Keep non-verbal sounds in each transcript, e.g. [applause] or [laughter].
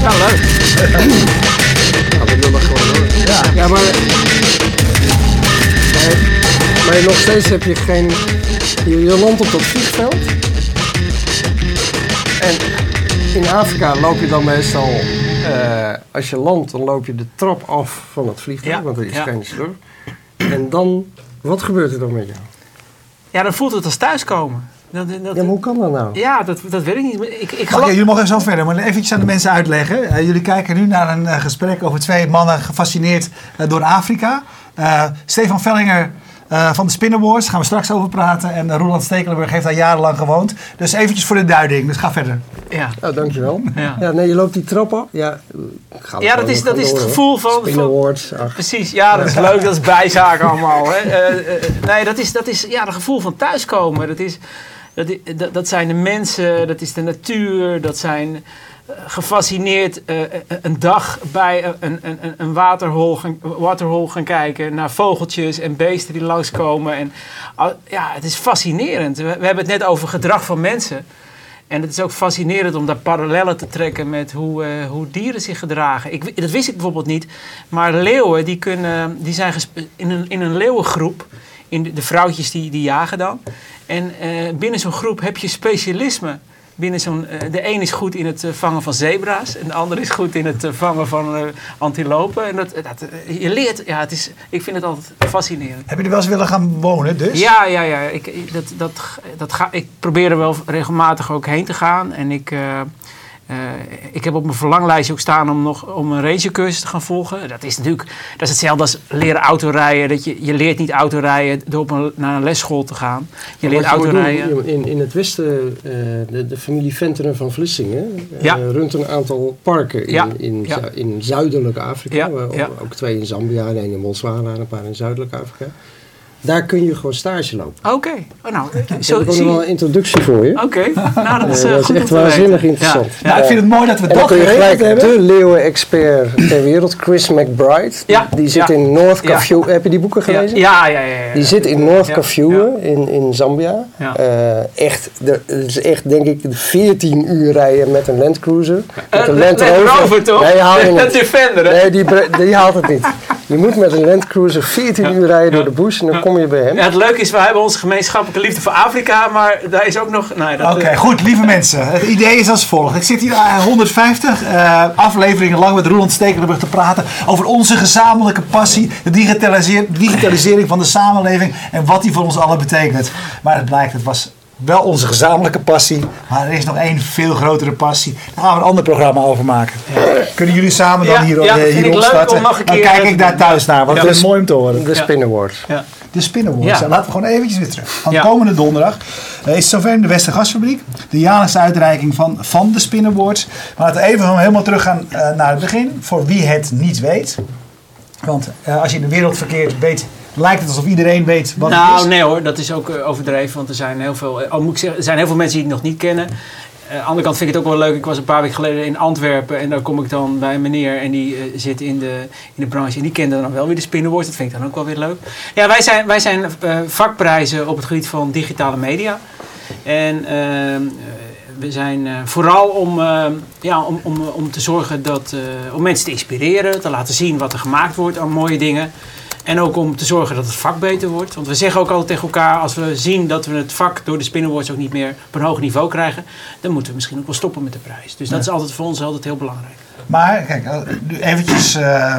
Ja, leuk. Ja, we lullen gewoon door. Ja. Ja, maar... Maar, maar nog steeds heb je geen... Je, je landt op dat vliegveld. En in Afrika loop je dan meestal... eh, als je landt, dan loop je de trap af van het vliegtuig. Ja, Want er is ja. geen slur. En dan... Wat gebeurt er dan met jou? Ja, dan voelt het als thuiskomen. Dat, dat, Ja, maar hoe kan dat nou? ja, dat, dat weet ik niet. Ik, ik Oké, geloof... jullie mogen zo verder, maar eventjes aan de mensen uitleggen. Eh, jullie kijken nu naar een eh, gesprek over twee mannen gefascineerd eh, door Afrika. Eh, Stefan Vellinger eh, van de Spinnenwars, daar gaan we straks over praten. En uh, Roland Stekelenburg heeft daar jarenlang gewoond. Dus eventjes voor de duiding, dus ga verder. Ja. Ja, dankjewel. Ja. Ja, nee, je loopt die trap af. Ja, Ja, dat is- dat is het gevoel van- Spin van- Awards. ach. Precies, ja, dat is leuk, dat is bijzaak allemaal. Hè. Nee, dat is, dat is ja, het gevoel van thuiskomen. Dat, is, dat, dat, zijn de mensen, dat is de natuur, dat zijn eh, gefascineerd eh, eh, een dag bij een, een, een, waterhol, gaan, waterhol gaan kijken naar vogeltjes en beesten die langskomen. En, ja, het is fascinerend. We, hebben het net over gedrag van mensen. En het is ook fascinerend om daar parallellen te trekken met hoe, hoe dieren zich gedragen. Ik, dat wist ik bijvoorbeeld niet. Maar leeuwen, die, kunnen, die zijn in een, in een leeuwengroep. In de, de vrouwtjes die, die jagen dan. En eh, binnen zo'n groep heb je specialisme. Binnen zo'n, eh, de een is goed in het eh, vangen van zebra's. En de ander is goed in het vangen van antilopen. En dat, dat, je leert, ja, het is, ik vind het altijd fascinerend. Heb je er wel eens willen gaan wonen dus? Ja, ja, ja. Ik, ik- dat, dat, dat ga, ik probeer er wel regelmatig ook heen te gaan. En ik, eh, ik heb op mijn verlanglijstje ook staan om nog om een rangercursus te gaan volgen. Dat is natuurlijk dat is hetzelfde als leren autorijden. Dat je, je leert niet autorijden door op een, naar een lesschool te gaan. Je leert autorijden. In, in het westen, eh, de, de familie Venteren van Vlissingen eh, Ja. runt een aantal parken in, Ja, in, ja. in zuidelijk Afrika. Ook twee in Zambia en één in Botswana en een paar in zuidelijk Afrika. Daar kun je gewoon stage lopen. Oké, oh, nou, Zo, zo, ik heb nog wel een introductie voor je. Oké, nou dat is, Eh, eh, dat is goed om echt waanzinnig interessant. Ja, Nou, ik vind het mooi dat we En dat kun je geregeld gelijk hebben. de leeuwen-expert ter wereld, Chris McBride. Ja, Die zit ja. in North. Kafue. Heb je die boeken gelezen? ja, ja, ja, ja. Die zit in North Kafue in, in Zambia. Ja. Eh, echt, het is echt denk ik 14 uur rijden met een Land Cruiser. Met Eh, een Land Land Rover. Toch? Nee, je [laughs] Dat niet. Defender, hè? Nee, die, die haalt het niet. [laughs] Je moet met een Land Cruiser 14 uur rijden door de bush en dan kom je bij hem. Ja, het leuke is, we hebben onze gemeenschappelijke liefde voor Afrika, maar daar is ook nog... Nee, dat, Oké, eh, goed, lieve mensen. Het idee is als volgt. Ik zit hier aan 150 eh, afleveringen lang met Roland Stekelenburg te praten over onze gezamenlijke passie, de digitalisering van de samenleving en wat die voor ons allen betekent. Maar het blijkt, het was wel onze gezamenlijke passie, maar er is nog één veel grotere passie. Daar gaan we een ander programma over maken. Kunnen jullie samen dan Ja, hier, ja, eh, ik hierop leuk starten? Dan kijk eh, ik daar thuis naar, want Ja. dat is mooi om te horen. De Spin Award. ja. De Spinnenwoord. Ja. Laten we gewoon eventjes weer terug. Ja. komende donderdag eh, is zover in de Westergasfabriek. De jaarlijkse uitreiking van, van de Spinnenwoords. Maar laten we even helemaal teruggaan eh, naar het begin. Voor wie het niet weet. Want eh, als je in de wereld verkeert, weet, lijkt het alsof iedereen weet wat het Nou, is. nee hoor, dat is ook eh, overdreven, want er zijn heel veel, eh, al moet ik zeggen, er zijn heel veel mensen die het nog niet kennen. Eh, aan de andere kant vind ik het ook wel leuk. Ik was een paar weken geleden in Antwerpen en daar kom ik dan bij een meneer en die zit in de, in de branche en die kende dan wel weer de spinnenwoord. Dat vind ik dan ook wel weer leuk. Ja, wij zijn, wij zijn eh, vakprijzen op het gebied van digitale media. En ehm, eh, we zijn vooral om, eh, ja, om, om, om te zorgen dat, om mensen te inspireren, te laten zien wat er gemaakt wordt aan mooie dingen. En ook om te zorgen dat het vak beter wordt. Want we zeggen ook altijd tegen elkaar, als we zien dat we het vak door de Spinnenwords ook niet meer op een hoog niveau krijgen, dan moeten we misschien ook wel stoppen met de prijs. Dus dat is altijd voor ons altijd heel belangrijk. Maar kijk, eh, eventjes eh,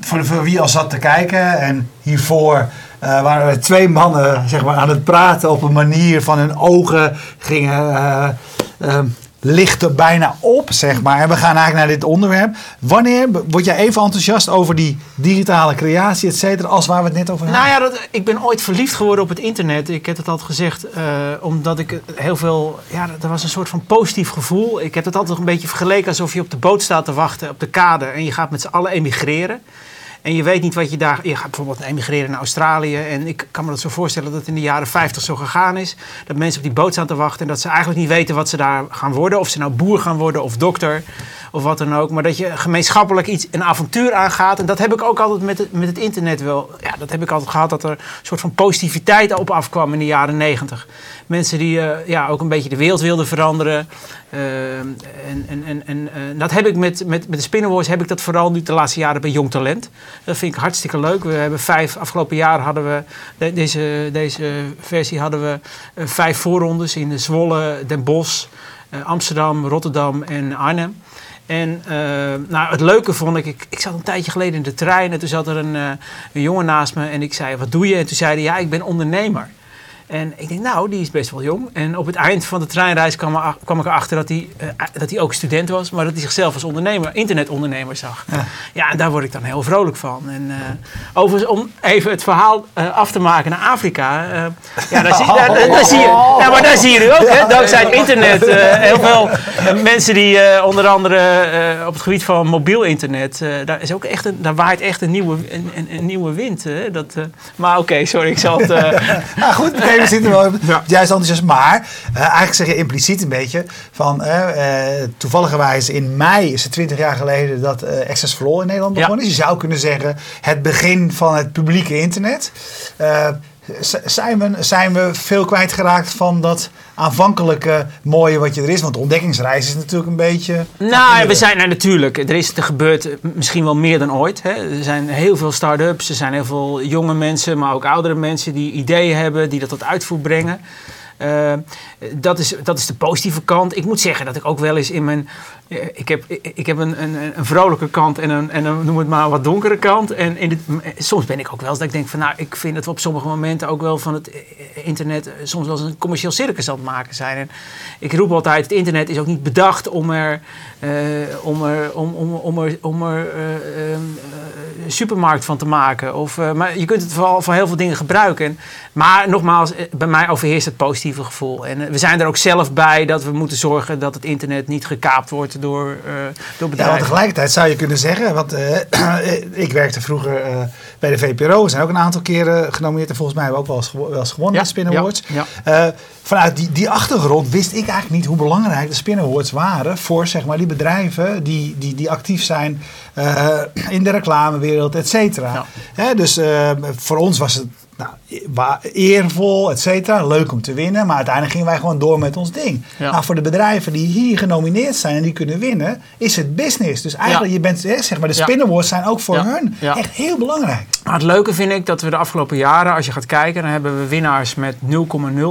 voor, voor wie al zat te kijken. En hiervoor eh, waren er twee mannen zeg maar, aan het praten op een manier van hun ogen gingen eh, lichten bijna op, zeg maar. En we gaan eigenlijk naar dit onderwerp. Wanneer word jij even enthousiast over die digitale creatie, et cetera, als waar we het net over hadden? Nou ja, dat, ik ben ooit verliefd geworden op het internet. Ik heb het altijd gezegd, eh, omdat ik heel veel... Ja, er was een soort van positief gevoel. Ik heb het altijd een beetje vergeleken alsof je op de boot staat te wachten op de kade. En je gaat met z'n allen emigreren. En je weet niet wat je daar... Je gaat bijvoorbeeld emigreren naar Australië. En ik kan me dat zo voorstellen dat het in de jaren 50 zo gegaan is. Dat mensen op die boot staan te wachten. En dat ze eigenlijk niet weten wat ze daar gaan worden. Of ze nou boer gaan worden of dokter. Of wat dan ook. Maar dat je gemeenschappelijk iets, een avontuur aangaat. En dat heb ik ook altijd met het, met het internet wel. Ja, dat heb ik altijd gehad, dat er een soort van positiviteit op afkwam in de jaren negentig. Mensen die eh, ja, ook een beetje de wereld wilden veranderen. Uh, en en, en, en uh, dat heb ik met, met, met de Spinnenwars heb ik dat vooral nu de laatste jaren bij Jong Talent. Dat vind ik hartstikke leuk. We hebben vijf, afgelopen jaar hadden we, de, deze, deze versie hadden we vijf voorrondes in Zwolle, Den Bosch, Amsterdam, Rotterdam en Arnhem. En nou, het leuke vond ik, ik, zat een tijdje geleden in de trein en toen zat er een, een jongen naast me en ik zei, wat doe je? En toen zei hij, ja, ik ben ondernemer. En ik denk, nou, die is best wel jong. En op het eind van de treinreis kwam, er, kwam ik erachter dat hij, uh, dat hij ook student was, maar dat hij zichzelf als ondernemer, internetondernemer zag. Ja. ja, en daar word ik dan heel vrolijk van. En uh, overigens, om even het verhaal uh, af te maken naar Afrika. ja, daar zie, daar, daar, daar zie je, ja, maar daar zie je nu ook, hè, dankzij het internet, heel veel mensen die onder andere op het gebied van mobiel internet, daar, is ook echt een, daar waait echt een nieuwe, een, een, een nieuwe wind. Hè, dat, maar oké, okay, sorry, ik zal het... nou [laughs] goed, we zitten wel ja. juist enthousiast. Maar uh, eigenlijk zeg je impliciet een beetje van uh, toevalligerwijs in mei is het 20 jaar geleden dat uh, Access for All in Nederland begonnen ja. is. Je zou kunnen zeggen het begin van het publieke internet. Zijn, we, zijn we veel kwijtgeraakt van dat aanvankelijke mooie wat je er is? Want de ontdekkingsreis is natuurlijk een beetje. Nou, we zijn er natuurlijk. Er is er gebeurt misschien wel meer dan ooit. Hè. Er zijn heel veel start-ups, er zijn heel veel jonge mensen, maar ook oudere mensen die ideeën hebben, die dat tot uitvoer brengen. Uh, dat, is, dat is de positieve kant. Ik moet zeggen dat ik ook wel eens in mijn. Uh, ik heb, ik heb een, een, een vrolijke kant en een, en een, noem het maar, wat donkere kant. En in dit, soms ben ik ook wel eens dat ik denk van. Nou, ik vind dat we op sommige momenten ook wel van het internet. soms wel eens een commercieel circus aan het maken zijn. En ik roep altijd: het internet is ook niet bedacht om er. Om er, om, om, om er, om er supermarkt van te maken. Of, maar je kunt het vooral voor heel veel dingen gebruiken. En, maar nogmaals, bij mij overheerst het positieve gevoel. En we zijn er ook zelf bij dat we moeten zorgen dat het internet niet gekaapt wordt door, uh, door bedrijven. Ja, want tegelijkertijd zou je kunnen zeggen, want uh, [clears throat] ik werkte vroeger uh, bij de VPRO. We zijn ook een aantal keren genomineerd en volgens mij hebben we ook wel eens, wel eens gewonnen, ja, de Spin Awards. Ja, ja. vanuit die, die achtergrond wist ik eigenlijk niet hoe belangrijk de Spin Awards waren voor zeg maar, die bedrijven die, die, die actief zijn in de reclamewereld, et cetera. Dus voor ons was het nou, eervol, et cetera. Leuk om te winnen. Maar uiteindelijk gingen wij gewoon door met ons ding. Ja. Nou, voor de bedrijven die hier genomineerd zijn en die kunnen winnen, is het business. Dus eigenlijk, ja. je bent, zeg maar, de spin awards zijn ook voor hun echt heel belangrijk. Maar het leuke vind ik dat we de afgelopen jaren, als je gaat kijken, dan hebben we winnaars met 0,0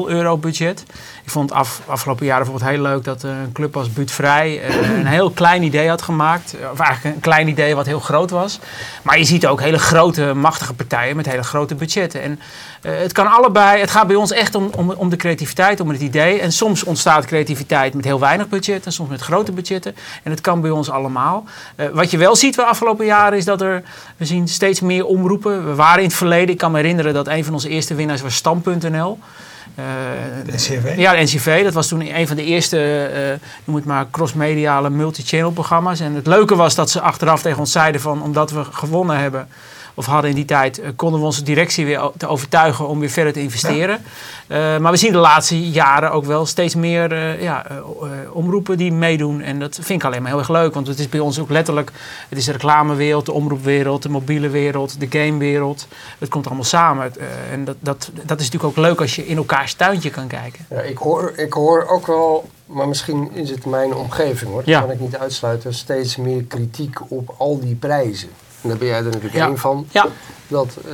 euro budget. Ik vond af, afgelopen jaren bijvoorbeeld heel leuk dat een club als Buutvrij [clears throat] een heel klein idee had gemaakt. Of eigenlijk een klein idee wat heel groot was. Maar je ziet ook hele grote, machtige partijen met hele grote budgetten. En het kan allebei. Het gaat bij ons echt om, om, om, de creativiteit, om het idee. En soms ontstaat creativiteit met heel weinig budget en soms met grote budgetten. En het kan bij ons allemaal. Wat je wel ziet de afgelopen jaren is dat er. We zien steeds meer omroepen. We waren in het verleden. Ik kan me herinneren dat een van onze eerste winnaars was Stam.nl. De NCV? Ja, de NCV. Dat was toen een van de eerste, uh, noem het maar, cross-mediale multi-channel programma's. En het leuke was dat ze achteraf tegen ons zeiden van, omdat we gewonnen hebben of hadden in die tijd, uh, konden we onze directie weer te overtuigen om weer verder te investeren. Ja. Uh, maar we zien de laatste jaren ook wel steeds meer uh, ja, omroepen die meedoen. En dat vind ik alleen maar heel erg leuk, want het is bij ons ook letterlijk, het is de reclamewereld, de omroepwereld, de mobiele wereld, de gamewereld. Het komt allemaal samen. en dat, dat, dat is natuurlijk ook leuk als je in elkaars tuintje kan kijken. Ja, ik, hoor, ik hoor ook wel maar misschien is het mijn omgeving hoor, dat ja. kan ik niet uitsluiten, steeds meer kritiek op al die prijzen. En daar ben jij er natuurlijk ja. één van. Ja. Dat uh,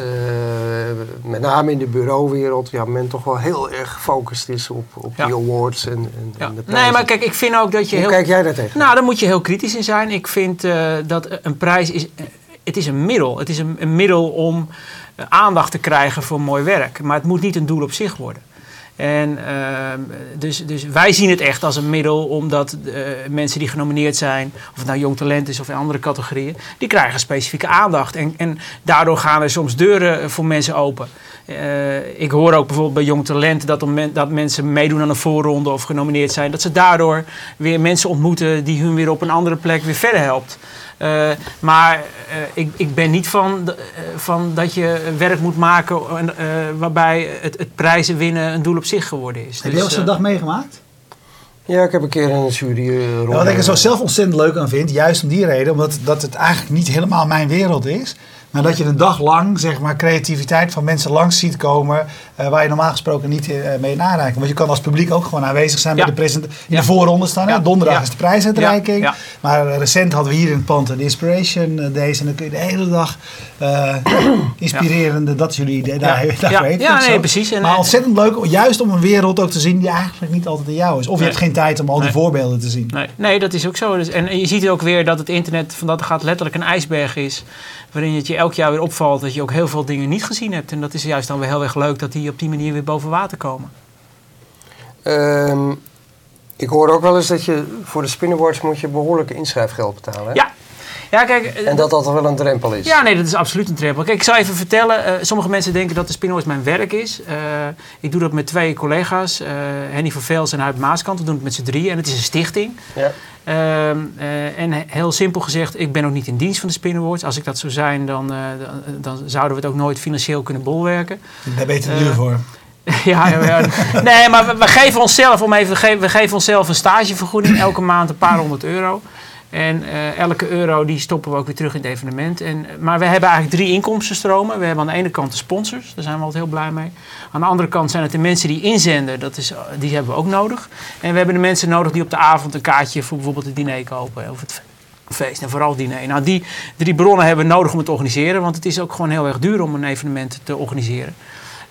met name in de bureauwereld ja, men toch wel heel erg gefocust is op, op ja. die awards en, en, ja. en de Nee, maar kijk, ik vind ook dat je Hoe heel... kijk jij daar tegen? Nou, daar moet je heel kritisch in zijn. Ik vind uh, dat een prijs is... Het is een middel. Het is een, een middel om aandacht te krijgen voor mooi werk. Maar het moet niet een doel op zich worden. En uh, dus, dus wij zien het echt als een middel omdat uh, mensen die genomineerd zijn, of het nou jong talent is of in andere categorieën, die krijgen specifieke aandacht. En, en daardoor gaan er soms deuren voor mensen open. Uh, ik hoor ook bijvoorbeeld bij Jong Talent dat, men, dat mensen meedoen aan een voorronde of genomineerd zijn. Dat ze daardoor weer mensen ontmoeten die hun weer op een andere plek weer verder helpt. Uh, maar uh, ik, ik, ben niet van, uh, van dat je werk moet maken waarbij het, het, prijzen winnen een doel op zich geworden is. Heb dus, je ook zo'n dag meegemaakt? Ja, ik heb een keer een jury uh, Wat ik er zo zelf ontzettend leuk aan vind, juist om die reden, omdat dat het eigenlijk niet helemaal mijn wereld is. Maar dat je een dag lang zeg maar, creativiteit van mensen langs ziet komen. Uh, waar je normaal gesproken niet uh, mee nareikt. Want je kan als publiek ook gewoon aanwezig zijn bij de present in de voorronde staan. Ja. Donderdag is de prijsuitreiking. Maar uh, recent hadden we hier in het pand de Inspiration Days. En dan kun je de hele dag [clears throat] inspirerende, dat is jullie idee. Daar, daar ja, ja nee, precies. En, maar ontzettend leuk, juist om een wereld ook te zien die eigenlijk niet altijd in jou is. Of je hebt geen tijd om al die voorbeelden te zien. Nee. nee, dat is ook zo. Dus, en je ziet ook weer dat het internet van dat gaat letterlijk een ijsberg is waarin het je elk jaar weer opvalt dat je ook heel veel dingen niet gezien hebt. En dat is juist dan weer heel erg leuk dat die op die manier weer boven water komen. Um, ik hoor ook wel eens dat je voor de spinnenboards moet je behoorlijke inschrijfgeld betalen. Hè? Ja. Ja, kijk, en dat dat wel een drempel is. Ja, nee, dat is absoluut een drempel. Kijk, ik zal even vertellen. Uh, sommige mensen denken dat de Spinnoids mijn werk is. Uh, ik doe dat met twee collega's. Uh, Henny van Vels en Huip Maaskant. We doen het met z'n drieën. En het is een stichting. Ja. Ehm, en heel simpel gezegd, ik ben ook niet in dienst van de Spinnoids. Als ik dat zou zijn, dan, dan zouden we het ook nooit financieel kunnen bolwerken. Daar ben je te duur voor. [laughs] ja, ja, nee, maar we, we, geven onszelf, om even, we geven, we geven onszelf een stagevergoeding. Elke maand een paar honderd euro. En uh, elke euro die stoppen we ook weer terug in het evenement. En, maar we hebben eigenlijk drie inkomstenstromen. We hebben aan de ene kant de sponsors, daar zijn we altijd heel blij mee. Aan de andere kant zijn het de mensen die inzenden, dat is, die hebben we ook nodig. En we hebben de mensen nodig die op de avond een kaartje voor bijvoorbeeld het diner kopen. Of het feest en vooral diner. Nou, die drie bronnen hebben we nodig om het te organiseren. Want het is ook gewoon heel erg duur om een evenement te organiseren.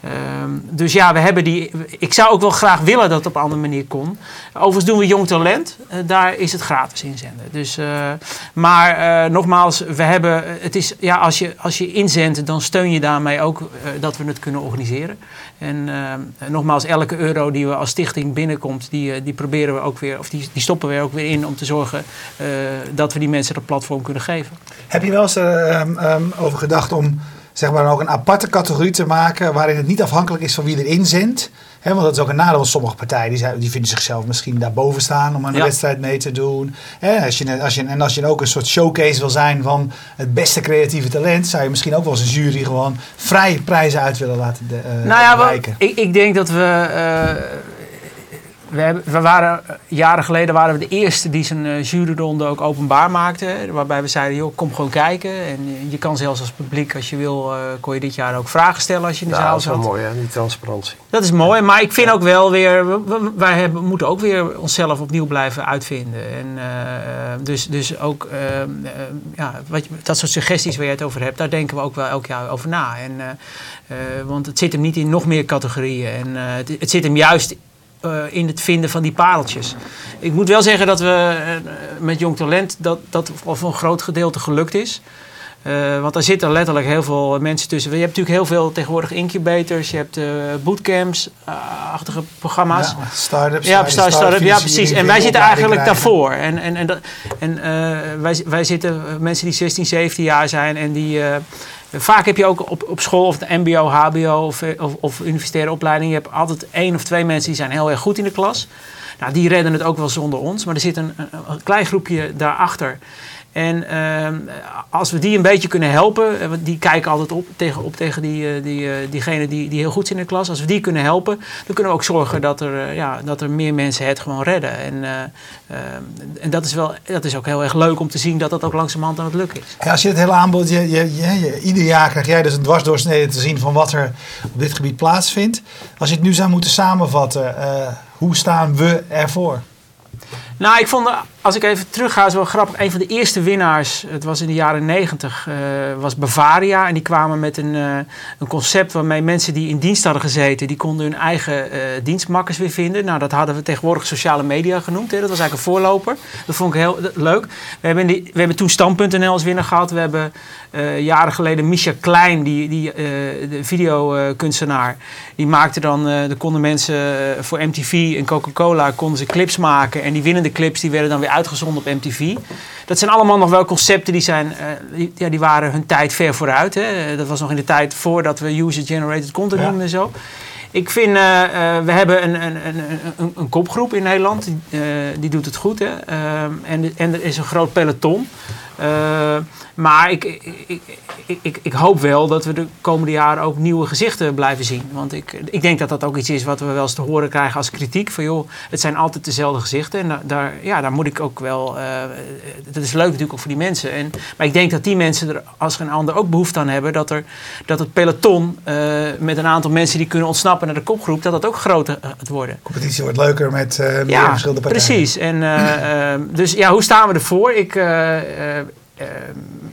Ehm, dus ja, we hebben die. Ik zou ook wel graag willen dat het op een andere manier kon. Overigens doen we Jong Talent. Uh, daar is het gratis inzenden. Dus, uh, maar uh, nogmaals, we hebben. Het is, ja, als, je, als je inzendt, dan steun je daarmee ook dat we het kunnen organiseren. En nogmaals, elke euro die we als stichting binnenkomt, die, die proberen we ook weer. Of die, die stoppen we ook weer in om te zorgen dat we die mensen dat platform kunnen geven. Heb je wel eens um, over gedacht om zeg maar ook een aparte categorie te maken waarin het niet afhankelijk is van wie erin zendt. He, want dat is ook een nadeel van sommige partijen. Die, die vinden zichzelf misschien daarboven staan om aan de wedstrijd mee te doen. als je, als je, en als je ook een soort showcase wil zijn van het beste creatieve talent, zou je misschien ook wel als een jury gewoon vrije prijzen uit willen laten uh, nou ja, wel, ik, ik, denk dat we. Uh, we, hebben, we, waren, jaren geleden waren we de eerste die zijn uh, juryronde ook openbaar maakte. Waarbij we zeiden, joh, kom gewoon kijken. En je kan zelfs als publiek, als je wil, kon je dit jaar ook vragen stellen als je in de zaal zat. Dat is wel mooi, hè, die transparantie. Dat is mooi, maar ik vind ook wel weer, wij hebben, moeten ook weer onszelf opnieuw blijven uitvinden. En, uh, dus, dus ook ja, wat, dat soort suggesties waar je het over hebt, daar denken we ook wel elk jaar over na. En, want het zit hem niet in nog meer categorieën. En het, het zit hem juist uh, in het vinden van die pareltjes. Ik moet wel zeggen dat we uh, met Jong Talent dat dat voor een groot gedeelte gelukt is. Uh, want er zitten letterlijk heel veel mensen tussen. Je hebt natuurlijk heel veel tegenwoordig incubators, je hebt bootcamps, achtige programma's. Ja, start-ups. Ja, start start ja, precies. En wij zitten eigenlijk daarvoor. En, en, en, dat, en wij, wij zitten mensen die 16, 17 jaar zijn en die Vaak heb je ook op, op school of de MBO, HBO of, of, of, universitaire opleiding, je hebt altijd één of twee mensen die zijn heel erg goed in de klas. Nou, die redden het ook wel zonder ons, maar er zit een, een klein groepje daarachter. En uh, als we die een beetje kunnen helpen, eh, die kijken altijd op tegen, op tegen die, uh, die, uh, diegene die, die heel goed zijn in de klas. Als we die kunnen helpen, dan kunnen we ook zorgen dat er, ja, dat er meer mensen het gewoon redden. En, en dat, is wel, dat is ook heel erg leuk om te zien dat dat ook langzamerhand aan het lukken is. Ja, als je het hele aanbod, je, je, ieder jaar krijg jij dus een dwarsdoorsnede te zien van wat er op dit gebied plaatsvindt. Als je het nu zou moeten samenvatten, hoe staan we ervoor? Nou, ik vond, als ik even terug ga, is wel grappig. Een van de eerste winnaars, het was in de jaren negentig, uh, was Bavaria. En die kwamen met een, uh, een concept waarmee mensen die in dienst hadden gezeten, die konden hun eigen uh, dienstmakkers weer vinden. Nou, dat hadden we tegenwoordig sociale media genoemd. Hè. Dat was eigenlijk een voorloper. Dat vond ik heel leuk. We hebben, die, we hebben toen Stand.nl als winnaar gehad. We hebben jaren geleden Misha Klein, die, die de videokunstenaar, die maakte dan, de konden mensen voor MTV en Coca-Cola konden ze clips maken. En die winnende clips die werden dan weer uitgezonden op MTV. Dat zijn allemaal nog wel concepten die, zijn, uh, ja, die waren hun tijd ver vooruit. Hè. Dat was nog in de tijd voordat we user-generated content noemden en zo. Ik vind, uh, uh, we hebben een, een, een, een, kopgroep in Nederland, die, die doet het goed. Hè. Ehm, en, en er is een groot peloton. Maar ik, ik, ik, ik, hoop wel dat we de komende jaren ook nieuwe gezichten blijven zien. Want ik, ik denk dat dat ook iets is wat we wel eens te horen krijgen als kritiek. Van joh, het zijn altijd dezelfde gezichten. En daar, ja, daar moet ik ook wel. Uh, dat is leuk natuurlijk ook voor die mensen. En, maar ik denk dat die mensen er als geen ander ook behoefte aan hebben. Dat, er, dat het peloton uh, met een aantal mensen die kunnen ontsnappen naar de kopgroep. dat dat ook groter gaat worden. De competitie wordt leuker met uh, meer ja, verschillende partijen. Precies. En, dus ja, hoe staan we ervoor? Ik uh,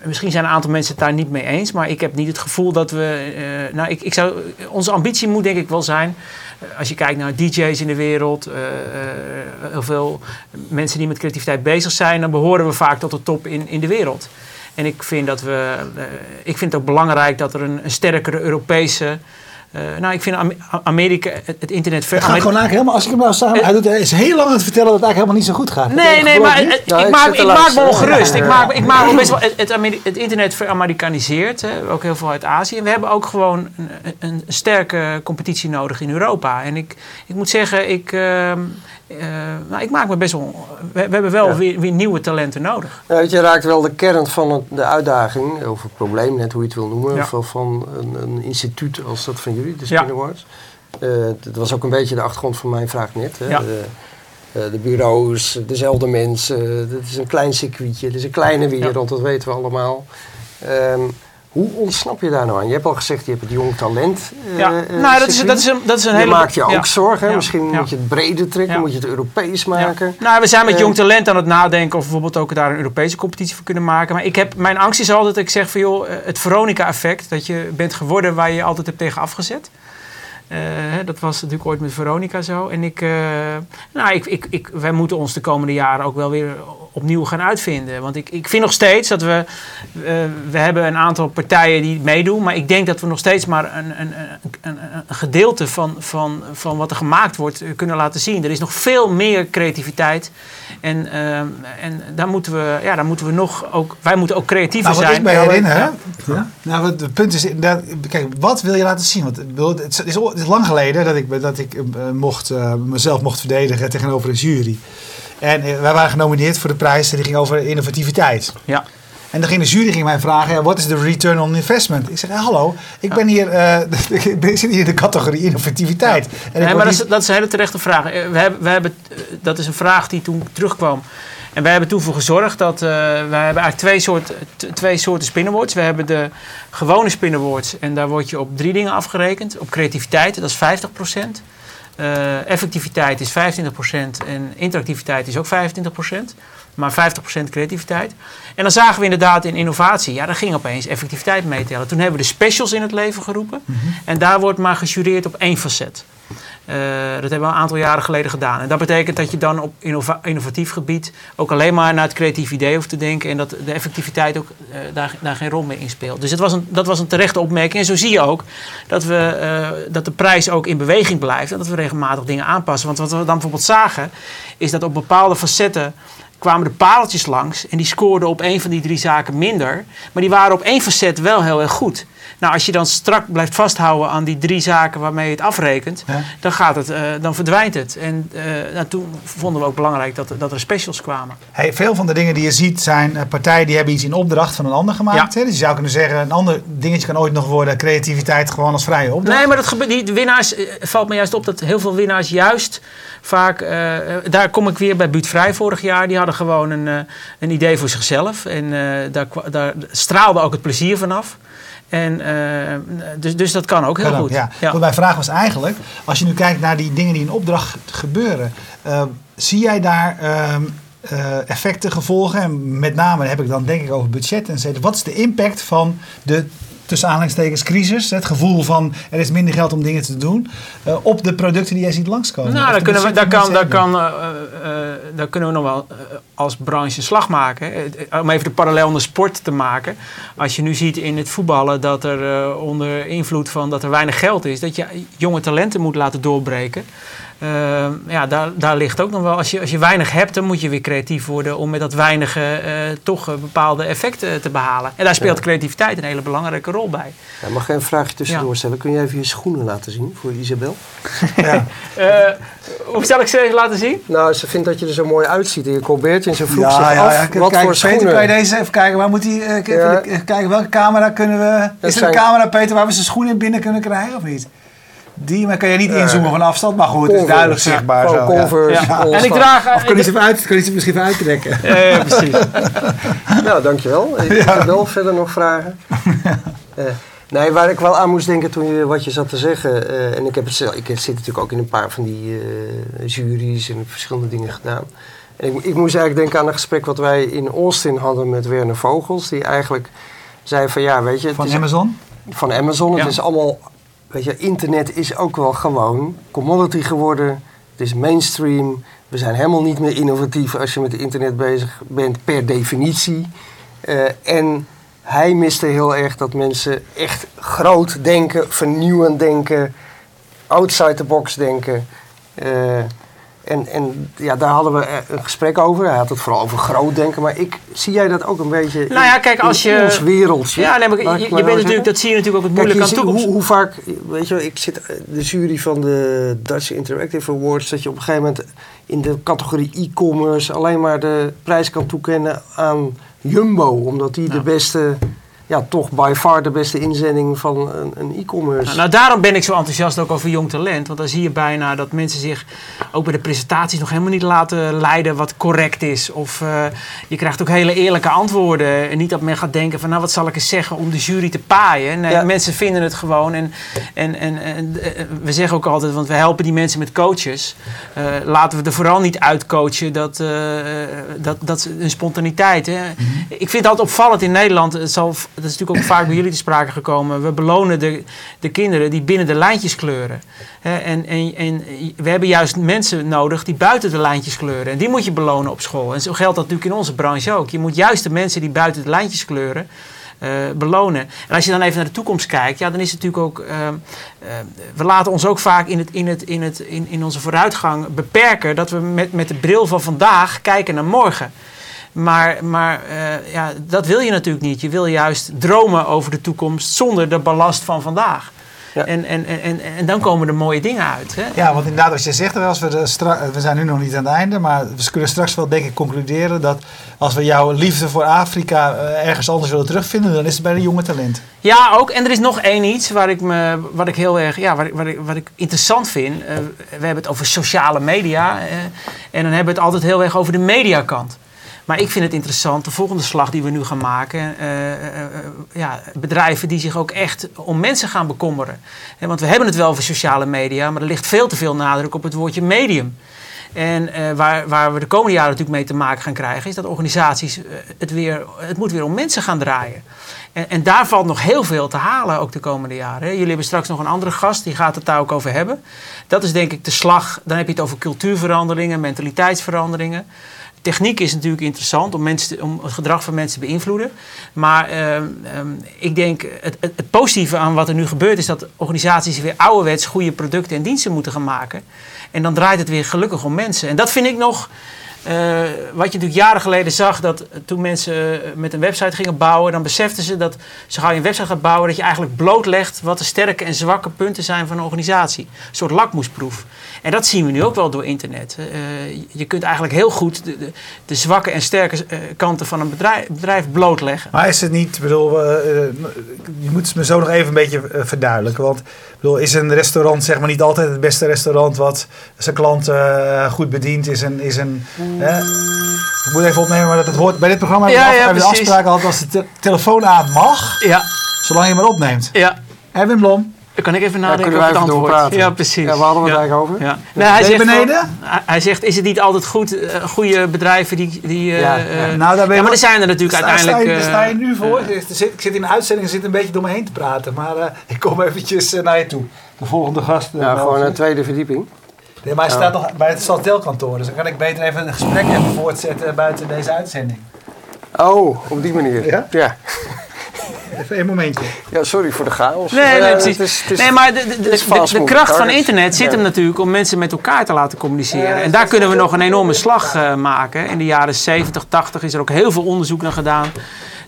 misschien zijn een aantal mensen het daar niet mee eens, maar ik heb niet het gevoel dat we. Uh, nou, ik, ik zou, onze ambitie moet denk ik wel zijn. Uh, als je kijkt naar DJ's in de wereld, heel veel mensen die met creativiteit bezig zijn, dan behoren we vaak tot de top in, in de wereld. En ik vind, dat we, ik vind het ook belangrijk dat er een, een sterkere Europese uh, nou, ik vind Amerika, het, internet... Ver, gaat gewoon eigenlijk helemaal, als ik hem nou samen... hij doet, is heel lang aan het vertellen dat het eigenlijk helemaal niet zo goed gaat. Nee, nee, maar het, ik, ik, maak, ik maak me ongerust. Ik maak, ik maak me best wel... [laughs] Het, het internet veramerikaniseerd, ook heel veel uit Azië. En we hebben ook gewoon een, een sterke competitie nodig in Europa. En ik, ik moet zeggen, ik... Uh, nou, ik maak me best wel. We, we hebben wel weer, weer, nieuwe talenten nodig. Ja, je raakt wel de kern van het, de uitdaging, of het probleem, net hoe je het wil noemen, ja. van, van een, een, instituut als dat van jullie, de Spin Awards. Uh, dat was ook een beetje de achtergrond van mijn vraag net. Hè? De, uh, de, bureaus, dezelfde mensen. Het is een klein circuitje, het is een kleine wereld, dat weten we allemaal. Um, hoe ontsnap je daar nou aan? Je hebt al gezegd, je hebt het jong talent. Ja, uh, nou, dat is, dat, is een, dat is een je hele... maakt je ook zorgen. Misschien moet je het breder trekken, moet je het Europees maken. Nou, we zijn met uh, jong talent aan het nadenken of we bijvoorbeeld ook daar een Europese competitie voor kunnen maken. Maar ik heb, mijn angst is altijd dat ik zeg van joh, het Veronica-effect. Dat je bent geworden waar je altijd hebt tegen afgezet. Uh, dat was natuurlijk ooit met Veronica zo. En ik, uh, nou, ik, ik, ik, wij moeten ons de komende jaren ook wel weer opnieuw gaan uitvinden. Want ik, ik vind nog steeds dat we. Uh, we hebben een aantal partijen die meedoen. Maar ik denk dat we nog steeds maar een, een, een, een gedeelte van, van, van wat er gemaakt wordt kunnen laten zien. Er is nog veel meer creativiteit. En, en daar moeten we, ja, daar moeten we nog ook. Wij moeten ook creatiever nou, wat zijn. Ik me herinner, ja. ja. Nou, het punt is. Dat, kijk, wat wil je laten zien? Want het is, het is lang geleden dat ik, dat ik uh, mocht, uh, mezelf mocht verdedigen tegenover een jury. En uh, wij waren genomineerd voor de prijs die ging over innovativiteit. Ja. En dan ging de jury ging mij vragen, wat is de return on investment? Ik zeg, hallo, ik ben hier, [laughs] ik zit hier in de categorie innovativiteit. En nee, maar dat is, dat is, een hele terechte vraag. We hebben, we hebben, dat is een vraag die toen terugkwam. En wij hebben toen voor gezorgd dat uh, wij hebben eigenlijk twee soorten, twee soorten spinawards. We hebben de gewone spinawards en daar word je op drie dingen afgerekend. Op creativiteit, dat is 50%. Uh, effectiviteit is 25% en interactiviteit is ook 25%. Maar 50% creativiteit. En dan zagen we inderdaad in innovatie, ja, daar ging opeens effectiviteit meetellen. Toen hebben we de specials in het leven geroepen. Mm -hmm. En daar wordt maar gejureerd op één facet. Uh, dat hebben we een aantal jaren geleden gedaan. En dat betekent dat je dan op innova innovatief gebied ook alleen maar naar het creatief idee hoeft te denken. En dat de effectiviteit ook uh, daar, daar, geen rol meer in speelt. Dus het was een, dat was een terechte opmerking. En zo zie je ook dat, we, uh, dat de prijs ook in beweging blijft. En dat we regelmatig dingen aanpassen. Want wat we dan bijvoorbeeld zagen, is dat op bepaalde facetten kwamen de pareltjes langs. En die scoorden op één van die drie zaken minder. Maar die waren op één facet wel heel erg goed. Nou, als je dan strak blijft vasthouden aan die drie zaken waarmee je het afrekent, ja. dan, gaat het, uh, dan verdwijnt het. En uh, nou, toen vonden we ook belangrijk dat, dat er specials kwamen. Hey, veel van de dingen die je ziet zijn partijen die hebben iets in opdracht van een ander gemaakt. Ja. Hè? Dus je zou kunnen zeggen, een ander dingetje kan ooit nog worden creativiteit gewoon als vrije opdracht. Nee, maar dat gebeurt, die winnaars, valt me juist op dat heel veel winnaars juist vaak, uh, daar kom ik weer bij Buurtvrij vorig jaar, die hadden gewoon een, een idee voor zichzelf. En daar, daar straalde ook het plezier vanaf. En, uh, dus, dus dat kan ook heel kan goed. Ook, ja. Ja. mijn vraag was eigenlijk, als je nu kijkt naar die dingen die in opdracht gebeuren, uh, zie jij daar uh, effecten, gevolgen? En met name heb ik dan denk ik over budget en Wat is de impact van de tussen aanhalingstekens crisis, het gevoel van er is minder geld om dingen te doen, uh, op de producten die jij ziet langskomen? Nou, daar kunnen, we, daar, kan, daar, kan, uh, uh, daar kunnen we nog wel als branche slag maken. om even de parallel naar sport te maken. Als je nu ziet in het voetballen dat er onder invloed van dat er weinig geld is, dat je jonge talenten moet laten doorbreken. Uh, ja, daar, daar ligt ook nog wel. Als je, als je weinig hebt, dan moet je weer creatief worden om met dat weinige uh, toch bepaalde effecten te behalen. En daar speelt creativiteit een hele belangrijke rol bij. Ja, mag ik een vraagje tussendoor stellen? Kun jij even je schoenen laten zien voor Isabel? ja. [laughs] hoe zal ik ze even laten zien? Nou, ze vindt dat je er zo mooi uitziet in je colbertje en ze vroeg ja, zich ja, af ja. wat Kijk, voor Peter, schoenen. kan je deze even kijken? Waar moet die, uh, kijken, welke camera kunnen we... is er zijn- een camera, Peter, waar we zijn schoenen in binnen kunnen krijgen of niet? Die maar kan je niet inzoomen van afstand, maar goed, het is duidelijk zichtbaar zo. ja. Converse, Ja. All En ik draag... Of kun je ze even uit, kun je ze misschien even uittrekken? Ja, precies. [laughs] Nou, dankjewel. Isabel, verder nog vragen? [laughs] Eh, nee, waar ik wel aan moest denken toen je wat je zat te zeggen... eh, en ik, heb het zelf, ik zit natuurlijk ook in een paar van die eh, juries en verschillende dingen gedaan. En ik, ik moest eigenlijk denken aan een gesprek wat wij in Austin hadden met Werner Vogels. Die eigenlijk zei van ja, weet je... Van is- Amazon? van Amazon. Ja. Het is allemaal, weet je, internet is ook wel gewoon commodity geworden. Het is mainstream. We zijn helemaal niet meer innovatief als je met internet bezig bent, per definitie. Eh, en hij miste heel erg dat mensen echt groot denken, vernieuwend denken, outside the box denken. Eh, en, en ja, daar hadden we eh, een gesprek over. Hij had het vooral over groot denken. Maar ik, zie jij dat ook een beetje Nou ja, kijk, als in je- ons wereldje? Ja, nee, maar je, bent zo natuurlijk, dat zie je natuurlijk ook het Kijk, moeilijk je aan toekomst. hoe, hoe vaak, weet je wel, ik zit eh, de jury van de Dutch Interactive Awards, dat je op een gegeven moment in de categorie e-commerce alleen maar de prijs kan toekennen aan Jumbo, omdat die de beste, ja, toch by far de beste inzending van een, een e-commerce. Nou, nou, daarom ben ik zo enthousiast ook over jong talent. Want dan zie je bijna dat mensen zich ook bij de presentaties nog helemaal niet laten leiden wat correct is. Of eh, je krijgt ook hele eerlijke antwoorden. En niet dat men gaat denken van nou wat zal ik eens zeggen om de jury te paaien. Nee, Ja. mensen vinden het gewoon. En, en, en, en, eh, we zeggen ook altijd, want we helpen die mensen met coaches. Eh, laten we er vooral niet uitcoachen dat, eh, dat, dat ze- een spontaniteit. Hè. Ik vind het altijd opvallend in Nederland. Het zal, dat is natuurlijk ook vaak bij jullie te sprake gekomen. We belonen de, de kinderen die binnen de lijntjes kleuren. En, en, en we hebben juist mensen nodig die buiten de lijntjes kleuren. En die moet je belonen op school. En zo geldt dat natuurlijk in onze branche ook. Je moet juist de mensen die buiten de lijntjes kleuren. eh, belonen. En als je dan even naar de toekomst kijkt, ja, dan is het natuurlijk ook. ehm, eh, we laten ons ook vaak in, het, in, het, in, het, in, in onze vooruitgang beperken dat we met, met de bril van vandaag kijken naar morgen. Maar, maar eh, ja, dat wil je natuurlijk niet. Je wil juist dromen over de toekomst zonder de ballast van vandaag. Ja. En, en, en, en, en dan komen er mooie dingen uit. Hè? Ja, want inderdaad, wat je zegt, als we, de stra- we zijn nu nog niet aan het einde, maar we kunnen straks wel denk ik concluderen dat als we jouw liefde voor Afrika eh, ergens anders willen terugvinden, dan is het bij de jonge talent. Ja, ook. En er is nog één iets waar ik me, wat ik heel erg, ja, wat ik, wat ik, wat ik interessant vind. Eh, we hebben het over sociale media. eh, en dan hebben we het altijd heel erg over de mediakant. Maar ik vind het interessant, de volgende slag die we nu gaan maken. eh, eh, eh, ja, bedrijven die zich ook echt om mensen gaan bekommeren. Want we hebben het wel over sociale media, maar er ligt veel te veel nadruk op het woordje medium. En waar, waar we de komende jaren natuurlijk mee te maken gaan krijgen, is dat organisaties het weer, het moet weer om mensen gaan draaien. En, en daar valt nog heel veel te halen, ook de komende jaren. Jullie hebben straks nog een andere gast, die gaat het daar ook over hebben. Dat is denk ik de slag, dan heb je het over cultuurveranderingen, mentaliteitsveranderingen. Techniek is natuurlijk interessant om, mensen om het gedrag van mensen te beïnvloeden. Maar ehm, ehm, ik denk, het, het, het positieve aan wat er nu gebeurt... is dat organisaties weer ouderwets goede producten en diensten moeten gaan maken. En dan draait het weer gelukkig om mensen. En dat vind ik nog... eh, wat je natuurlijk jaren geleden zag, dat toen mensen eh, met een website gingen bouwen, dan beseften ze dat zo gauw je een website gaat bouwen, dat je eigenlijk blootlegt wat de sterke en zwakke punten zijn van een organisatie. Een soort lakmoesproef. En dat zien we nu ook wel door internet. Eh, je kunt eigenlijk heel goed de, de, de zwakke en sterke eh, kanten van een bedrijf, bedrijf blootleggen. Maar is het niet, bedoel, eh, je moet het me zo nog even een beetje verduidelijken. Want bedoel, is een restaurant zeg maar niet altijd het beste restaurant wat zijn klanten eh, goed bedient? Is een, is een, hè? ik moet even opnemen, maar dat het hoort bij dit programma hebben we Ja, hebben we de afspraak altijd als de te- telefoon aan mag, Ja, zolang je maar opneemt. ja. Erwin Blom, Dan kan ik even Daar nadenken wij over het antwoord. doorpraten. Ja, precies. Ja, waar hadden we het Ja. eigenlijk over? Ja. Nee, hij, zegt beneden? van- hij- zegt, is het niet altijd goed, eh, goede bedrijven die... die eh, Ja, eh, ja. Nou, daar ben ja, maar er zijn er natuurlijk Sta- uiteindelijk... Eh, sta je nu voor? Ik zit, ik zit in de uitzending en zit een beetje door me heen te praten. Maar eh, ik kom eventjes eh, naar je toe. De volgende gast. eh, Ja, gewoon een tweede verdieping. Nee, maar hij staat nog bij het Saltelkantoor. Dus dan kan ik beter even een gesprek even voortzetten buiten deze uitzending. Oh, op die manier. Ja? ja. Even één momentje. Ja, sorry voor de chaos. Nee, nee, precies. Het is, het is, nee maar de, de, de, kracht van internet zit hem natuurlijk om mensen met elkaar te laten communiceren. en daar kunnen we nog een enorme slag uh, maken. In de jaren 70, 80 is er ook heel veel onderzoek naar gedaan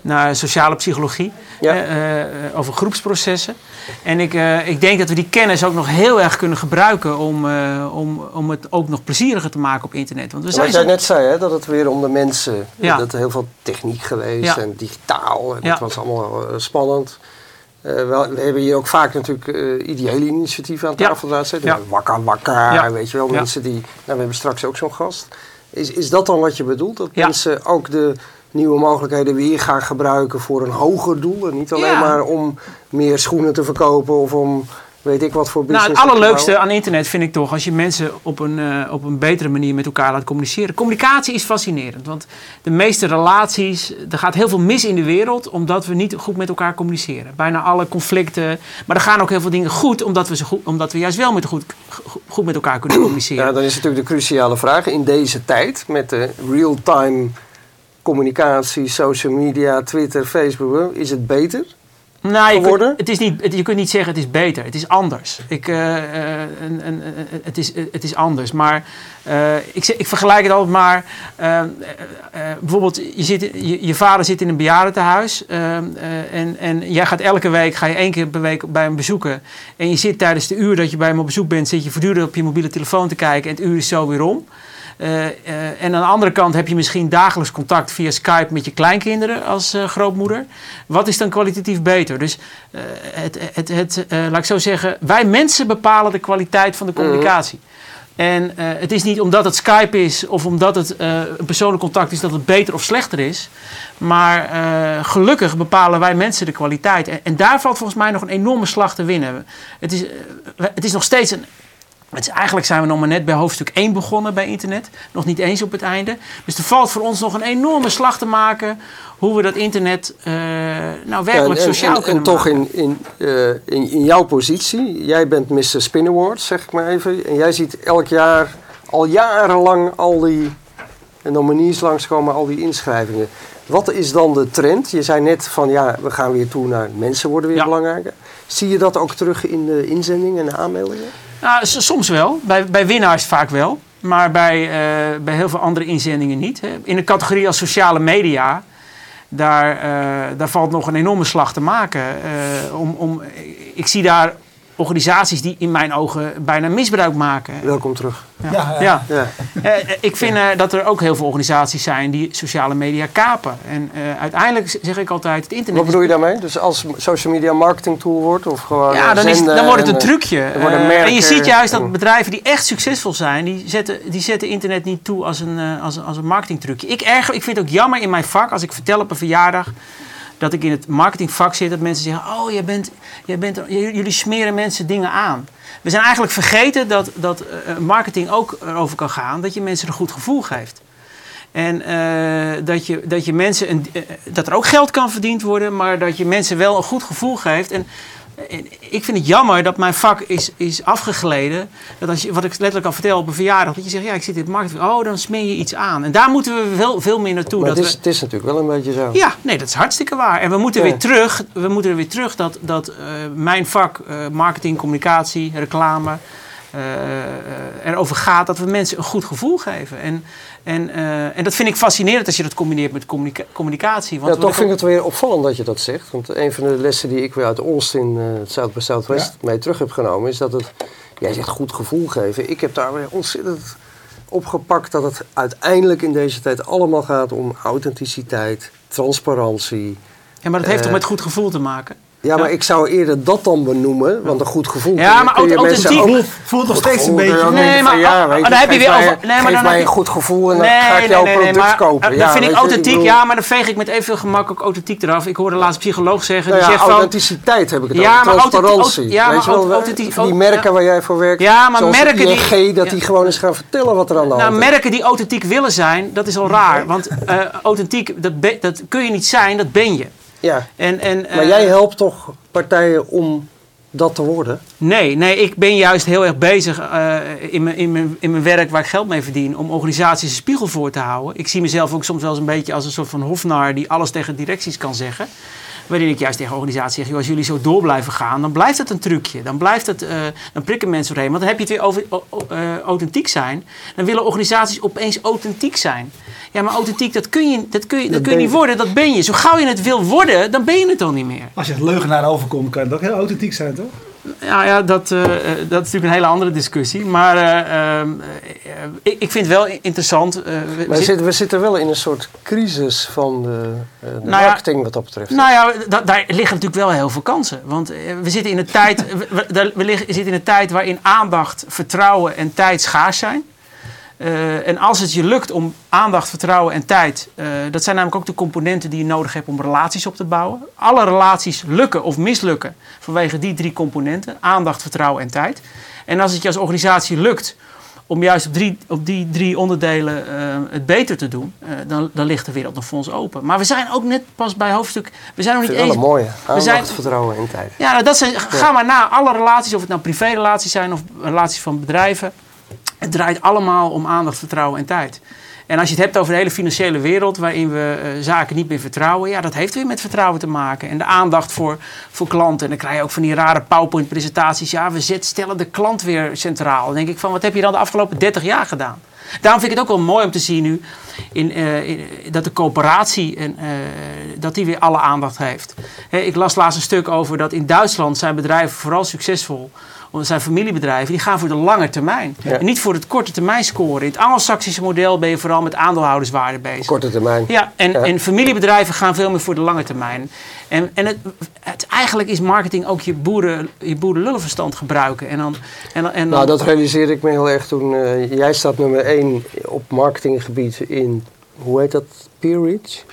naar sociale psychologie, ja. uh, over groepsprocessen. En ik, uh, ik denk dat we die kennis ook nog heel erg kunnen gebruiken om, om, om het ook nog plezieriger te maken op internet. Want we zijn Wat jij net zei, hè, dat het weer om de mensen, ja. dat er heel veel techniek geweest en digitaal, en dat was allemaal spannend. Uh, we, we, hebben hier ook vaak natuurlijk uh, ideële initiatieven aan tafel ja. zitten. Ja. Wakker, wakker, weet je wel. Mensen die, nou, we hebben straks ook zo'n gast. Is, is dat dan wat je bedoelt? Dat mensen ook de nieuwe mogelijkheden weer gaan gebruiken voor een hoger doel. En niet alleen maar om meer schoenen te verkopen of om weet ik wat voor business. Nou, het allerleukste aan internet vind ik toch als je mensen op een, uh, op een betere manier met elkaar laat communiceren. Communicatie is fascinerend, want de meeste relaties, er gaat heel veel mis in de wereld omdat we niet goed met elkaar communiceren. Bijna alle conflicten, maar er gaan ook heel veel dingen goed omdat we, ze goed, omdat we juist wel met goed, goed met elkaar kunnen communiceren. Ja, dan is natuurlijk de cruciale vraag in deze tijd met de real-time communicatie, social media, Twitter, Facebook, is het beter? Nou, je, kunt, het is niet, je kunt niet zeggen het is beter. Het is anders. Ik, uh, en, en, het, is, het is anders. Maar uh, ik, ik vergelijk het altijd maar. bijvoorbeeld, je, zit, je, je, vader zit in een bejaardentehuis. en, en jij gaat elke week ga je één keer per week bij hem bezoeken. En je zit tijdens de uur dat je bij hem op bezoek bent, zit je voortdurend op je mobiele telefoon te kijken. En het uur is zo weer om. Uh, uh, en aan de andere kant heb je misschien dagelijks contact via Skype met je kleinkinderen als uh, grootmoeder. Wat is dan kwalitatief beter? Dus het, het, het, laat ik zo zeggen, wij mensen bepalen de kwaliteit van de mhm. communicatie. En het is niet omdat het Skype is of omdat het een persoonlijk contact is dat het beter of slechter is. Maar gelukkig bepalen wij mensen de kwaliteit. En, en, daar valt volgens mij nog een enorme slag te winnen. Het is, het is nog steeds een het is, eigenlijk zijn we nog maar net bij hoofdstuk 1 begonnen bij internet. Nog niet eens op het einde. Dus er valt voor ons nog een enorme slag te maken hoe we dat internet uh, nou werkelijk sociaal en, kunnen en maken. En toch in, in, uh, in, in, jouw positie, jij bent Mr. Spin Award, zeg ik maar even. En jij ziet elk jaar, al jarenlang, al die nominees langskomen, al die inschrijvingen. Wat is dan de trend? Je zei net van ja, we gaan weer toe naar mensen worden weer belangrijker. Zie je dat ook terug in de inzendingen en de aanmeldingen? Nou, soms wel. Bij, bij winnaars vaak wel. Maar bij, uh, bij heel veel andere inzendingen niet. In de categorie als sociale media, daar, uh, daar valt nog een enorme slag te maken. Uh, om, om, ik zie daar organisaties die in mijn ogen bijna misbruik maken. Welkom terug. Ja, ja. ja. Eh, eh, ik vind uh, dat er ook heel veel organisaties zijn die sociale media kapen. En uh, uiteindelijk zeg ik altijd, het internet... Wat bedoel je daarmee? Dus als social media marketing tool wordt? Of gewoon ja, dan, is, dan wordt het een trucje. en je ziet juist dat bedrijven die echt succesvol zijn, die zetten, die zetten internet niet toe als een, als, als een marketingtrucje. Ik, erger, ik vind het ook jammer in mijn vak, als ik vertel op een verjaardag dat ik in het marketingvak zit, dat mensen zeggen: Oh, jij bent, jij bent, jullie smeren mensen dingen aan. We zijn eigenlijk vergeten dat, dat uh, marketing ook erover kan gaan dat je mensen een goed gevoel geeft. En uh, dat, je, dat, je mensen een, dat er ook geld kan verdiend worden, maar dat je mensen wel een goed gevoel geeft. En ik vind het jammer dat mijn vak is, is afgegleden. Dat als je, wat ik letterlijk al vertel op een verjaardag, dat je zegt, ja, ik zit in het marketing. Oh, dan smeer je iets aan. En daar moeten we wel veel meer naartoe. Maar dat het, is, het is natuurlijk wel een beetje zo. Ja, nee, dat is hartstikke waar. En we moeten weer terug, we moeten er weer terug dat, dat uh, mijn vak, uh, marketing, communicatie, reclame, erover gaat dat we mensen een goed gevoel geven. En, en, uh, en dat vind ik fascinerend als je dat combineert met communica communicatie. Want ja, toch vind ik het weer opvallend dat je dat zegt. Want een van de lessen die ik weer uit Austin, het South by Southwest, ja. mee terug heb genomen, is dat het, jij zegt goed gevoel geven. Ik heb daar weer ontzettend opgepakt dat het uiteindelijk in deze tijd allemaal gaat om authenticiteit, transparantie. Ja, maar dat heeft toch met goed gevoel te maken? Ja, maar ik zou eerder dat dan benoemen, want een goed gevoel. Ja, maar kun authentiek ook, voelt nog steeds een beetje. Nee, maar ja, weet dan heb je weer over. Nee, maar dan mij een goed gevoel en dan ga ik jouw product kopen. Dan vind ik authentiek, ja, maar dan veeg ik met evenveel gemak ook authentiek eraf. Ik hoorde laatst psycholoog zeggen. die zegt authenticiteit heb ik het ja, over. Transparantie. Ja, maar authentiek. Die merken waar jij voor werkt. Ja, maar merken die. dat die gewoon eens gaan vertellen wat er aan de hand is. Nou, merken die authentiek willen zijn, dat is al raar. Want authentiek, dat kun je niet zijn, dat ben je. Ja. En, en, maar jij eh, helpt toch partijen om dat te worden? Nee, nee ik ben juist heel erg bezig uh, in, mijn, in, mijn, in mijn werk waar ik geld mee verdien... om organisaties een spiegel voor te houden. Ik zie mezelf ook soms wel eens een beetje als een soort van hofnar... die alles tegen directies kan zeggen. Waarin ik juist tegen organisaties zeg, als jullie zo door blijven gaan, dan blijft het een trucje. Dan, blijft het, uh, dan prikken mensen doorheen. Want dan heb je het weer over uh, authentiek zijn. Dan willen organisaties opeens authentiek zijn. Ja, maar authentiek, dat kun je, dat kun je, dat, kun je niet worden, dat ben je. Zo gauw je het wil worden, dan ben je het al niet meer. Als je het leugenaar overkomt, kan het ook heel authentiek zijn, toch? Ja, ja dat, uh, dat is natuurlijk een hele andere discussie. Maar uh, uh, ik, ik vind het wel interessant. we, maar zitten, we zitten wel in een soort crisis van de, de nou marketing ja, wat dat betreft. Nou ja, da, daar liggen natuurlijk wel heel veel kansen. Want we zitten in een tijd, we, we, liggen, zitten in een tijd waarin aandacht, vertrouwen en tijd schaars zijn. Uh, en als het je lukt om aandacht, vertrouwen en tijd, uh, dat zijn namelijk ook de componenten die je nodig hebt om relaties op te bouwen. Alle relaties lukken of mislukken vanwege die drie componenten: aandacht, vertrouwen en tijd. En als het je als organisatie lukt om juist op, drie, op die drie onderdelen uh, het beter te doen, dan, dan ligt de wereld nog voor ons open. Maar we zijn ook net pas bij hoofdstuk. We zijn nog niet eens. Mooie. Aandacht, we zijn, vertrouwen en tijd. Ja, nou, dat zijn, ga maar na alle relaties, of het nou privérelaties zijn of relaties van bedrijven. Het draait allemaal om aandacht, vertrouwen en tijd. En als je het hebt over de hele financiële wereld, waarin we uh, zaken niet meer vertrouwen, ja, dat heeft weer met vertrouwen te maken. En de aandacht voor, voor klanten. En dan krijg je ook van die rare PowerPoint-presentaties. Ja, we stellen de klant weer centraal. Dan denk ik van, wat heb je dan de afgelopen 30 jaar gedaan? Daarom vind ik het ook wel mooi om te zien nu in, in, dat de coöperatie en, uh, dat die weer alle aandacht heeft. ik las laatst een stuk over dat in Duitsland zijn bedrijven vooral succesvol want het zijn familiebedrijven, die gaan voor de lange termijn. En niet voor het korte termijn scoren. In het Anglo-Saxische model ben je vooral met aandeelhouderswaarde bezig. Korte termijn. Ja, en, en familiebedrijven gaan veel meer voor de lange termijn. En, en het, het, eigenlijk is marketing ook je, boeren, je boerenlullenverstand gebruiken. En dan, en, en dan, nou, dat realiseerde ik me heel erg toen. Uh, jij staat nummer 1 op marketinggebied in, hoe heet dat? Peer Reach?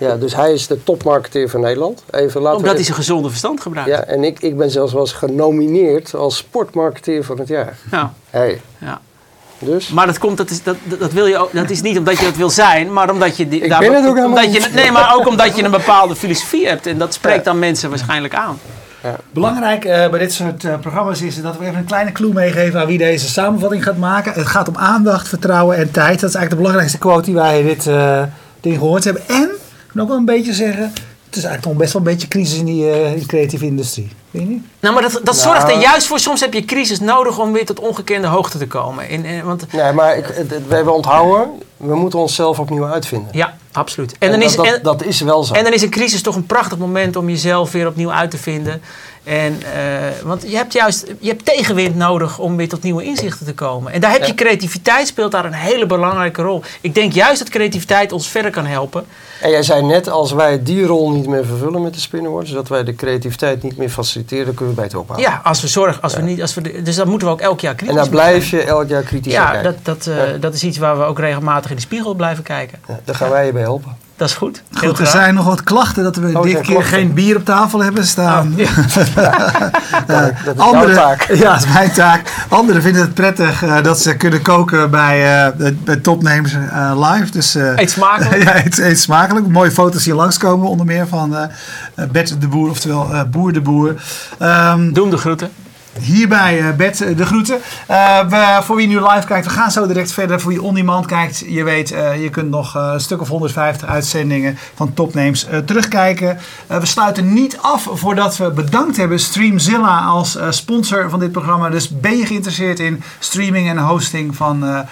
Ja, dus hij is de topmarketeer van Nederland. Even laten Omdat hij zijn gezonde verstand gebruikt. Ja, en ik, ik ben zelfs wel eens genomineerd als sportmarketeer van het jaar. Ja. Hey. ja. Dus? Maar dat komt, dat is, dat, dat wil je ook, dat is niet omdat je dat wil zijn, maar omdat je. Ik daar, ben het ook omdat je, Nee, maar ook omdat je een bepaalde filosofie hebt. En dat spreekt dan mensen waarschijnlijk aan. Ja. Belangrijk uh, bij dit soort uh, programma's is dat we even een kleine clue meegeven aan wie deze samenvatting gaat maken. Het gaat om aandacht, vertrouwen en tijd. Dat is eigenlijk de belangrijkste quote die wij dit uh, ding gehoord hebben. En kan ook wel een beetje zeggen, het is eigenlijk toch best wel een beetje crisis in, die, uh, creatieve industrie. Weet je niet? Nou, maar dat, dat zorgt er juist voor. Soms heb je crisis nodig om weer tot ongekende hoogte te komen. In, in, want... Nee, maar ik, we hebben onthouden, we moeten onszelf opnieuw uitvinden. Ja, absoluut. En, dan is, dat, dat, is wel zo. En dan is een crisis toch een prachtig moment om jezelf weer opnieuw uit te vinden. En, uh, want je hebt juist je hebt tegenwind nodig om weer tot nieuwe inzichten te komen. En daar heb je creativiteit speelt daar een hele belangrijke rol. Ik denk juist dat creativiteit ons verder kan helpen. En jij zei net, als wij die rol niet meer vervullen met de Spinnenwords, dat wij de creativiteit niet meer faciliteren, dan kunnen we beter ophouden. Ja, als we zorgen, als we niet, als we dus dat moeten we ook elk jaar kritisch En dan blijf je elk jaar kritisch ja, kijken. Dat, dat, uh, dat is iets waar we ook regelmatig in de spiegel blijven kijken. Ja, daar gaan wij je bij helpen. Dat is goed. goed er zijn nog wat klachten dat we oh, dit keer geen bier op tafel hebben staan. Oh, ja. [laughs] ja, dat is Andere, taak. [laughs] Ja, dat is mijn taak. Anderen vinden het prettig uh, dat ze kunnen koken bij, uh, bij Topnames uh, live. Dus, eet smakelijk. [laughs] ja, eet, eet, smakelijk. Mooie foto's hier langskomen, onder meer van Bert de Boer, oftewel Boer de Boer. Um, Doe hem de groeten. Hierbij uh, Bert eh, de groeten. Uh, we, voor wie nu live kijkt, we gaan zo direct verder. Voor wie on-demand kijkt, je weet, je kunt nog een stuk of 150 uitzendingen van Topnames terugkijken. we sluiten niet af voordat we bedankt hebben Streamzilla als sponsor van dit programma. Dus ben je geïnteresseerd in streaming en hosting van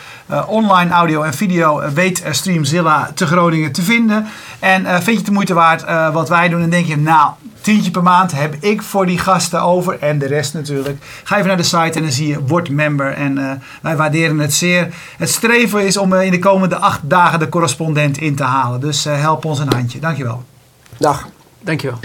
online audio en video, weet Streamzilla te Groningen te vinden. En vind je het de moeite waard wat wij doen? En denk je, nou, tientje per maand heb ik voor die gasten over. En de rest natuurlijk. Ga even naar de site en dan zie je word member. En uh, wij waarderen het zeer. Het streven is om uh, in de komende acht dagen de correspondent in te halen. Dus uh, help ons een handje. Dankjewel. Dag. Dankjewel.